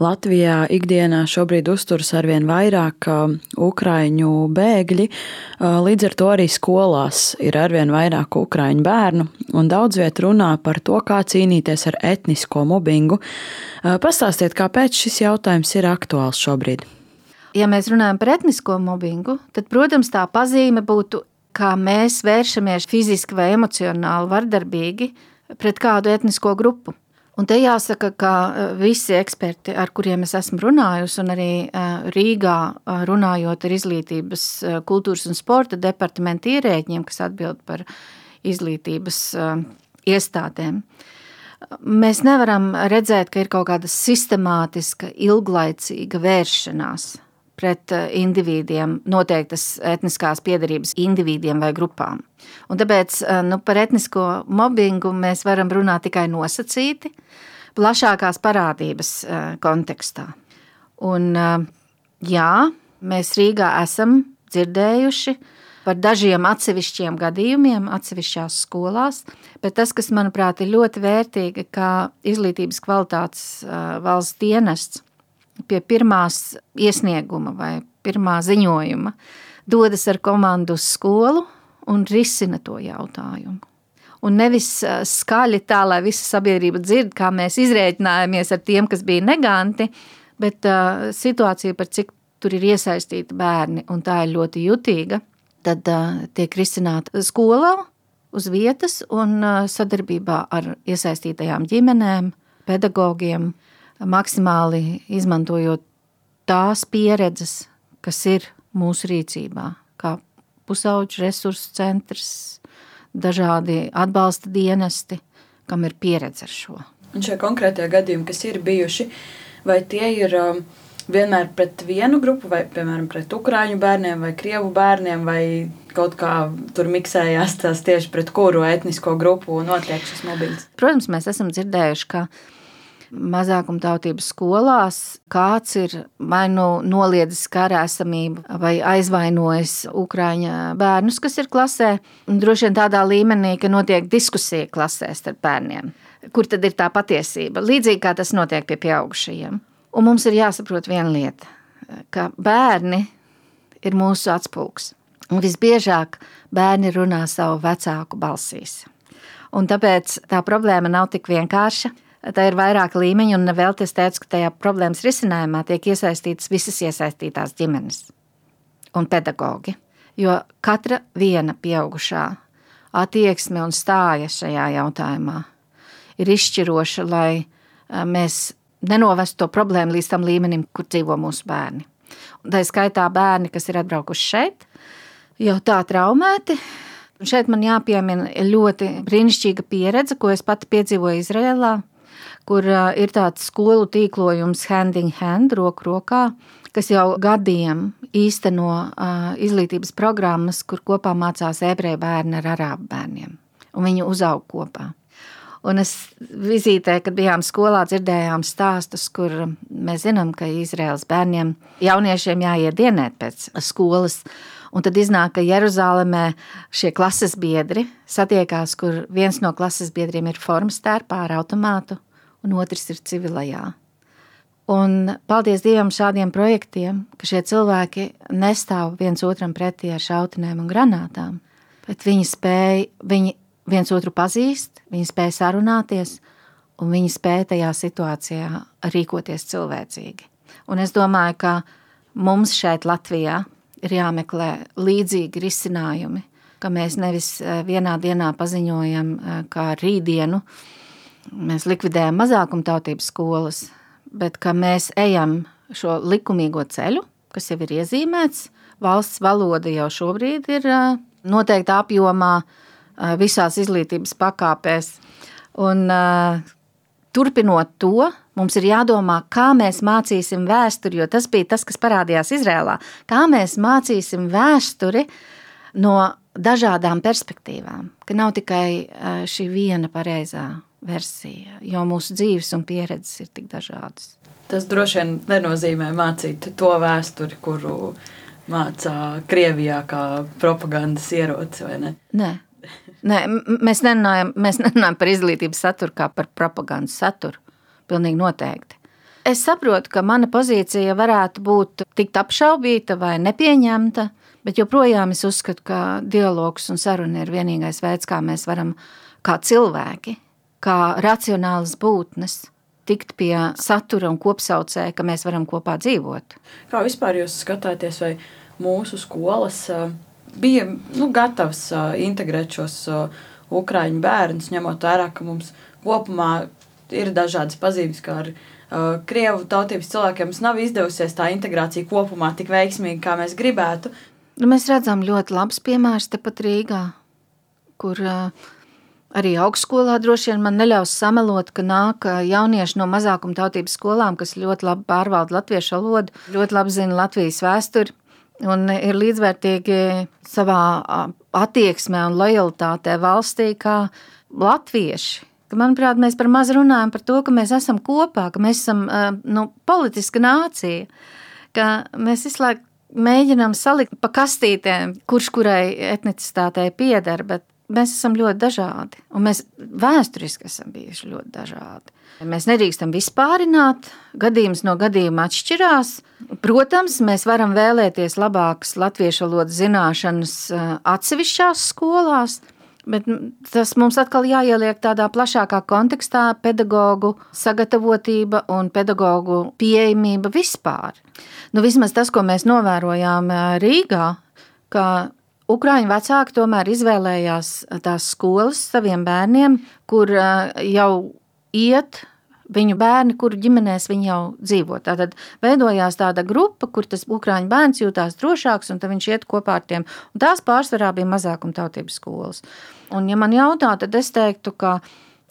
Latvijā ikdienā šobrīd uzturas arvien vairāk ukraiņu bēgļi, līdz ar to arī skolās ir arvien vairāk ukraiņu bērnu, un daudz viet runā par to, kā cīnīties ar etnisko mobbingu. Pastāstiet, kāpēc šis jautājums ir aktuāls šobrīd? Ja mēs runājam par etnisko mobbingu, tad, protams, tā pazīme būtu, kā mēs vēršamies fiziski vai emocionāli vardarbīgi pret kādu etnisko grupu. Un te jāsaka, ka e, visi eksperti, ar kuriem es esmu runājusi, un arī e, Rīgā e, runājot ar izglītības, kultūras un sporta departamentu ierēģiem, kas atbild par izglītības iestādēm, mēs nevaram redzēt, ka ir kaut kāda sistemātiska, ilglaicīga vēršanās pret eh, individiem, noteiktas etniskās piedarības individiem vai grupām. Un tāpēc eh, nu, par etnisko mobbingu mēs varam runāt tikai nosacīti, plašākās parādības eh, kontekstā. Un, jā, mēs Rīgā esam dzirdējuši par dažiem atsevišķiem gadījumiem, atsevišķās skolās, bet tas, kas manuprāt ir ļoti vērtīgi, kā izglītības kvalitātes valsts dienests pie pirmās iesnieguma vai pirmā ziņojuma dodas ar komandu uz skolu un risina to jautājumu. Un nevis skaļi tā, lai visa sabiedrība dzird, kā mēs izrēķinājāmies ar tiem, kas bija neganti, bet uh, situācija, par cik tur ir iesaistīti bērni, un tā ir ļoti jutīga, tad uh, tiek risināta skolā uz vietas un uh, sadarbībā ar iesaistītajām ģimenēm, pedagogiem, uh, maksimāli izmantojot tās pieredzes, kas ir mūsu rīcībā, kā pusauģu resursu centrs, dažādi atbalsta dienesti, kam ir pieredze ar šo. Un šie konkrētie gadījumi, kas ir bijuši, vai tie ir um, vienmēr pret vienu grupu, vai piemēram pret ukrāņu bērniem, vai krievu bērniem, vai kaut kā tur miksējās tās tieši pret kuru etnisko grupu notiek šis mobilis? Protams, mēs esam dzirdējuši, ka mazākumtautības skolās kāds ir vai nu noliedzis kara esamību, vai aizvainojis Ukrāņa bērnus, kas ir klasē. Droši vien tādā līmenī, ka notiek diskusija klasē starp bērniem. Kur tad ir tā patiesība? Līdzīgi kā tas notiek pie pieaugušajiem. Un mums ir jāsaprot viena lieta, ka bērni ir mūsu atspūgs. Un visbiežāk bērni runā savu vecāku balsīs. Un tāpēc tā problēma nav tik vienkārša tā ir vairāk līmeņi, un vēl es teicu, ka tajā problēmas risinājumā tiek iesaistītas visas iesaistītās ģimenes un pedagogi. Jo katra viena pieaugušā attieksme un stāja šajā jautājumā ir izšķiroša, lai mēs nenovestu to problēmu līdz tam līmenim, kur dzīvo mūsu bērni. Tā skaitā bērni, kas ir atbraukuši šeit, jau tā traumēti. Un šeit man jāpiemina ļoti brīnišķīga pieredze, ko es pati piedzīvoju Izrēlā kur ir tāds skolu tīklojums hand in hand, roku rokā, kas jau gadiem īsteno izglītības programmas, kur kopā mācās ebreju bērni ar arābu bērniem. Un viņi uzaug kopā. Un es vizītē, kad bijām skolā, dzirdējām stāstus, kur mēs zinām, ka Izraels bērniem, jauniešiem jāiet dienēt pēc skolas. Un tad iznāk, ka Jeruzalemē šie klases biedri satiekās, kur viens no klases biedriem ir formas tērpā ar automātu, un otrs ir civilajā. Un paldies Dievam šādiem projektiem, ka šie cilvēki nestāv viens otram pretī ar šautenēm un granātām, bet viņi spēja, viņi viens otru pazīst, viņi spēja sarunāties, un viņi spēja tajā situācijā rīkoties cilvēcīgi. Un es domāju, ka mums šeit Latvijā ir jāmeklē līdzīgi risinājumi, ka mēs nevis eh, vienā dienā paziņojam eh, kā rītdienu, mēs likvidējam mazākumtautības skolas, bet ka mēs ejam šo likumīgo ceļu, kas jau ir iezīmēts. Valsts valoda jau šobrīd ir noteikta apjomā visās izglītības pakāpēs. Un, turpinot to, mums ir jādomā, kā mēs mācīsim vēsturi, jo tas bija tas, kas parādījās Izrēlā. Kā mēs mācīsim vēsturi no dažādām perspektīvām, ka nav tikai šī viena pareizā versija, jo mūsu dzīves un pieredzes ir tik dažādas. Tas droši vien nenozīmē mācīt to vēsturi, kuru mācā Krievijā kā propagandas ieroci, vai ne? Nē. Nē, mēs, nerunājam, mēs nerunājam par izglītības saturu kā par propagandas saturu. Pilnīgi noteikti. Es saprotu, ka mana pozīcija varētu būt tikt apšaubīta vai nepieņemta, bet joprojām es uzskatu, ka dialogs un saruna ir vienīgais veids, kā mēs varam, kā cilvēki, kā racionālas būtnes, tikt pie satura un kopsaucēja, ka mēs varam kopā dzīvot. Kā vispār jūs skatāties, vai mūsu skolas bija nu, gatavs integrēt šos ukraiņu bērnus, ņemot vērā, ka mums kopumā ir dažādas pazīmes, kā uh, krievu tautības cilvēkiem nav izdevusies tā integrācija kopumā tik veiksmīgi, kā mēs gribētu. Nu, mēs redzam ļoti labs piemērs tepat Rīgā, kur uh, arī augstskolā droši vien man neļaus samelot, ka nāk jaunieši no mazākuma tautības skolām, kas ļoti labi pārvalda latviešu valodu, ļoti labi zina Latvijas vēsturi un ir līdzvērtīgi savā attieksmē un lojalitātē valstī kā latvieši. Manuprāt, mēs par maz runājam par to, ka mēs esam kopā, ka mēs esam nu, politiska nācija, ka mēs visu laiku mēģinām salikt pa kastītēm, kurš kurai etnicitātei pieder, bet mēs esam ļoti dažādi. Un mēs vēsturiski esam bijuši ļoti dažādi. Mēs nedrīkstam vispārināt, gadījums no gadījuma atšķirās. Protams, mēs varam vēlēties labākas latviešu valodas zināšanas atsevišķās skolās, Bet tas mums atkal jāieliek tādā plašākā kontekstā - pedagoģu sagatavotība un pedagoģu pieejamība vispār. Nu, vismaz tas, ko mēs novērojām Rīgā, ka Ukrāņu vecāki tomēr izvēlējās tās skolas saviem bērniem, kur jau iet viņu bērni, kuru ģimenēs viņi jau dzīvo. Tad veidojās tāda grupa, kur tas ukrāņu bērns jūtās drošāks, un viņš iet kopā ar tiem. Un tās pārsvarā bija mazākumtautības skolas. Un, ja man jautā, tad es teiktu, ka,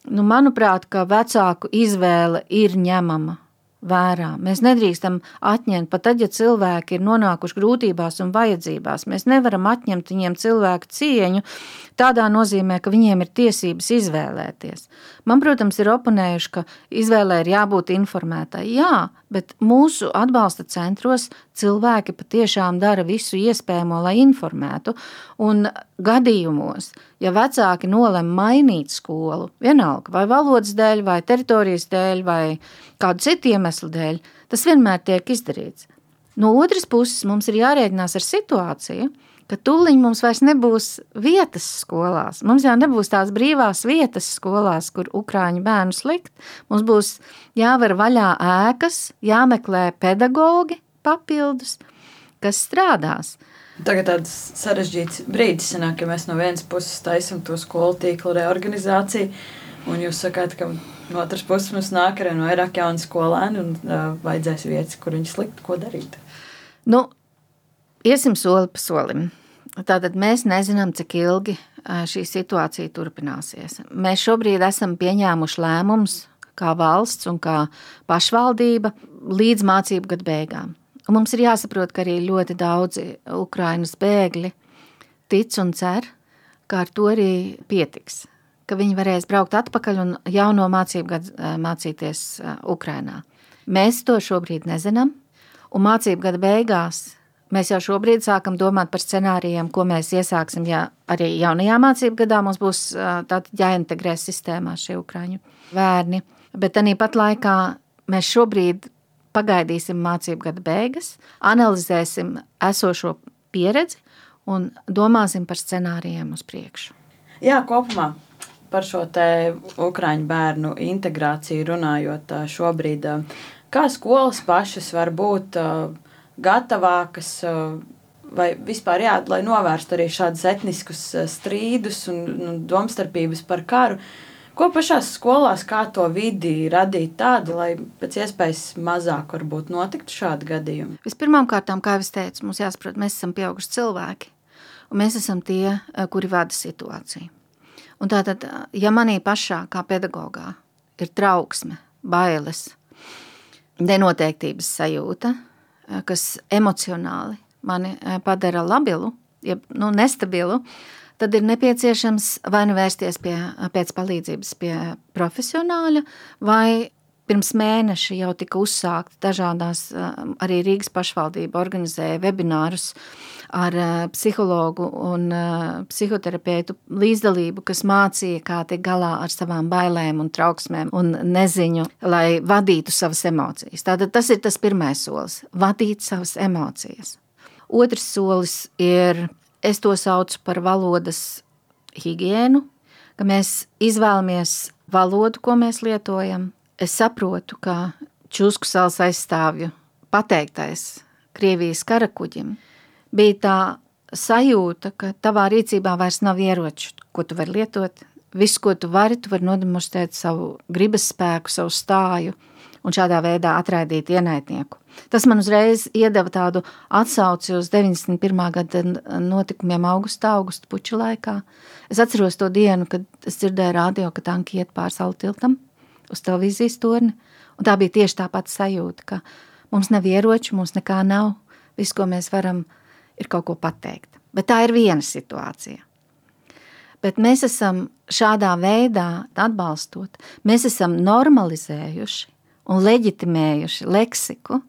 nu, manuprāt, ka vecāku izvēle ir ņemama vērā. Mēs nedrīkstam atņemt, pat tad, ja cilvēki ir nonākuši grūtībās un vajadzībās. Mēs nevaram atņemt viņiem cilvēku cieņu tādā nozīmē, ka viņiem ir tiesības izvēlēties. Man, protams, ir oponējuši, ka izvēlē ir jābūt informētai. Jā, bet mūsu atbalsta centros cilvēki patiešām dara visu iespējamo, lai informētu. Un gadījumos, ja vecāki nolem mainīt skolu, vienalga vai valodas dēļ, vai teritorijas dēļ, vai kādu citu iemeslu dēļ, tas vienmēr tiek izdarīts. No otras puses, mums ir jārēķinās ar situāciju, ka tūlīt mums vairs nebūs vietas skolās. Mums jau nebūs tās brīvās vietas skolās, kur ukrāņu bērnus likt. Mums būs jāver vaļā ēkas, jāmeklē pedagogi papildus, kas strādās. Tagad tāds sarežģīts brīdis sanāk, ja mēs no vienas puses taisam to skolu tīklu reorganizāciju, un jūs sakāt, ka no otras puses mums nāk arī no vairāk jaunu skolēnu un uh, vajadzēs vietas, kur viņus likt, ko darīt. Nu, iesim soli pa solim. Tātad mēs nezinām, cik ilgi šī situācija turpināsies. Mēs šobrīd esam pieņēmuši lēmumus kā valsts un kā pašvaldība līdz mācību gadu beigām. Un mums ir jāsaprot, ka arī ļoti daudzi Ukrainas bēgļi tic un cer, ka ar to arī pietiks. Ka viņi varēs braukt atpakaļ un jauno mācību gadu mācīties Ukrainā. Mēs to šobrīd nezinām, un mācību gada beigās Mēs jau šobrīd sākam domāt par scenārijiem, ko mēs iesāksim, ja arī jaunajā mācību gadā mums būs jāintegrē sistēmā šie ukraiņu bērni. Bet arī pat laikā mēs šobrīd pagaidīsim mācību gada beigas, analizēsim esošo pieredzi un domāsim par scenārijiem uz priekšu. Jā, kopumā par šo te ukraiņu bērnu integrāciju runājot šobrīd, kā skolas pašas var būt gatavākas. Vai vispār, jā, lai novērstu arī šādus etniskus strīdus un, un domstarpības par karu, ko pašās skolās, kā to vidi radīt tādu, lai pēc iespējas mazāk varbūt notiktu šādi gadījumi? Vispirmkārt, kā jau es teicu, mums jāsaprot, mēs esam pieauguši cilvēki, un mēs esam tie, kuri vada situāciju. Un tātad, ja manī pašā, kā pedagogā, ir trauksme, bailes, nenoteiktības sajūta, Eh, kas emocionāli mani eh, padara labilu, jeb nu, nestabilu, tad ir nepieciešams vai nu vērsties pie, pēc palīdzības pie profesionāļa, vai Pirms mēneša jau tika uzsākta dažādās, arī Rīgas pašvaldība organizēja webinārus ar psihologu un psihoterapeitu līdzdalību, kas mācīja, kā tiek galā ar savām bailēm un trauksmēm un neziņu, lai vadītu savas emocijas. Tātad tas ir tas pirmais solis – vadīt savas emocijas. Otrs solis ir, es to saucu par valodas higiēnu, ka mēs izvēlamies valodu, ko mēs lietojam, es saprotu, ka Čusku salas aizstāvju pateiktais Krievijas karakuģim bija tā sajūta, ka tavā rīcībā vairs nav ieroču, ko tu vari lietot. Viss, ko tu vari, tu vari nodemonstrēt savu gribas spēku, savu stāju un šādā veidā atraidīt ienaidnieku. Tas man uzreiz iedeva tādu atsauci uz 91. gada notikumiem augustā, augusta puču laikā. Es atceros to dienu, kad es dzirdēju radio, ka tanki iet pār salu tiltam uz televīzijas torni. Un tā bija tieši tā pati sajūta, ka mums nav ieroču, mums nekā nav. Viss, ko mēs varam, ir kaut ko pateikt. Bet tā ir viena situācija. Bet mēs esam šādā veidā atbalstot, mēs esam normalizējuši un leģitimējuši leksiku,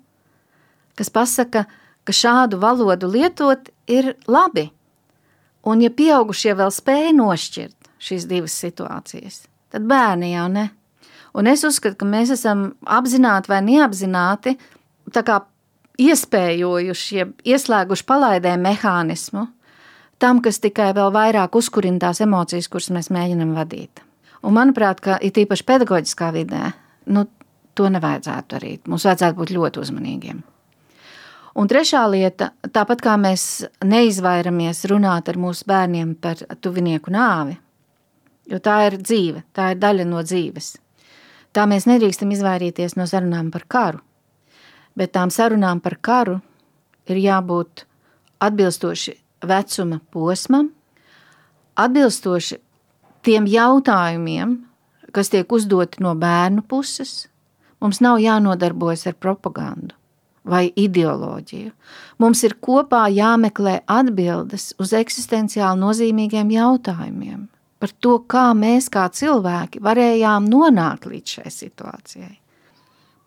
kas pasaka, ka šādu valodu lietot ir labi. Un ja pieaugušie vēl spēja nošķirt šīs divas situācijas, tad bērni jau ne. Un es uzskatu, ka mēs esam apzināti vai neapzināti iespējojuši, ja ieslēguši palaidē mehānismu tam, kas tikai vēl vairāk uzkurina tās emocijas, kuras mēs mēģinam vadīt. Un manuprāt, ka it īpaši pedagoģiskā vidē, nu, to nevajadzētu darīt. Mums vajadzētu būt ļoti uzmanīgiem. Un trešā lieta, tāpat kā mēs neizvairamies runāt ar mūsu bērniem par tuvinieku nāvi, jo tā ir dzīve, tā ir daļa no dzīves. Tā mēs nedrīkstam izvairīties no sarunām par karu, bet tām sarunām par karu ir jābūt atbilstoši vecuma posmam, atbilstoši tiem jautājumiem, kas tiek uzdoti no bērnu puses. Mums nav jānodarbojas ar propagandu vai ideoloģiju. Mums ir kopā jāmeklē atbildes uz eksistenciāli nozīmīgiem jautājumiem par to, kā mēs kā cilvēki varējām nonākt līdz šai situācijai.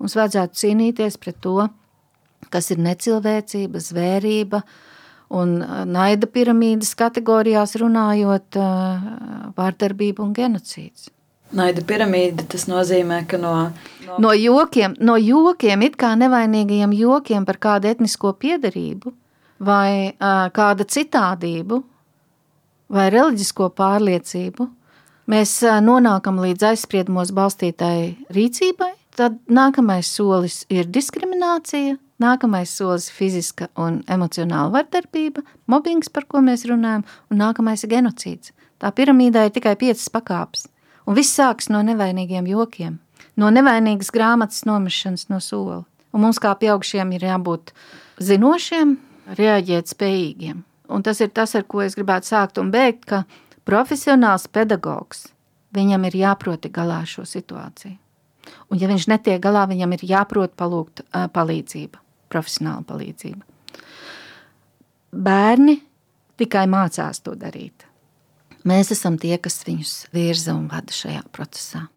Mums vajadzētu cīnīties pret to, kas ir necilvēcība, zvērība un naida piramīdas kategorijās runājot vārdarbība un genocīds. Naida piramīda tas nozīmē, ka no, no... no jokiem, no jokiem, it kā nevainīgajiem jokiem par kādu etnisko piedarību vai uh, kāda citādību, vai reliģisko pārliecību, mēs nonākam līdz aizspriedumos balstītai rīcībai, tad nākamais solis ir diskriminācija, nākamais solis ir fiziska un emocionāla vardarbība, mobbings, par ko mēs runājam, un nākamais ir genocīds. Tā piramīdā ir tikai piecas pakāpes, un viss sāks no nevainīgiem jokiem, no nevainīgas grāmatas nomešanas no sola. Un mums kā pieaugšiem ir jābūt zinošiem, reaģēt spējīgiem. Un tas ir tas, ar ko es gribētu sākt un beigt, ka profesionāls pedagogs, viņam ir jāproti galā ar šo situāciju. Un ja viņš netiek galā, viņam ir jāprot palūgt palīdzība, profesionāla palīdzība. Bērni tikai mācās to darīt. Mēs esam tie, kas viņus virza un vada šajā procesā.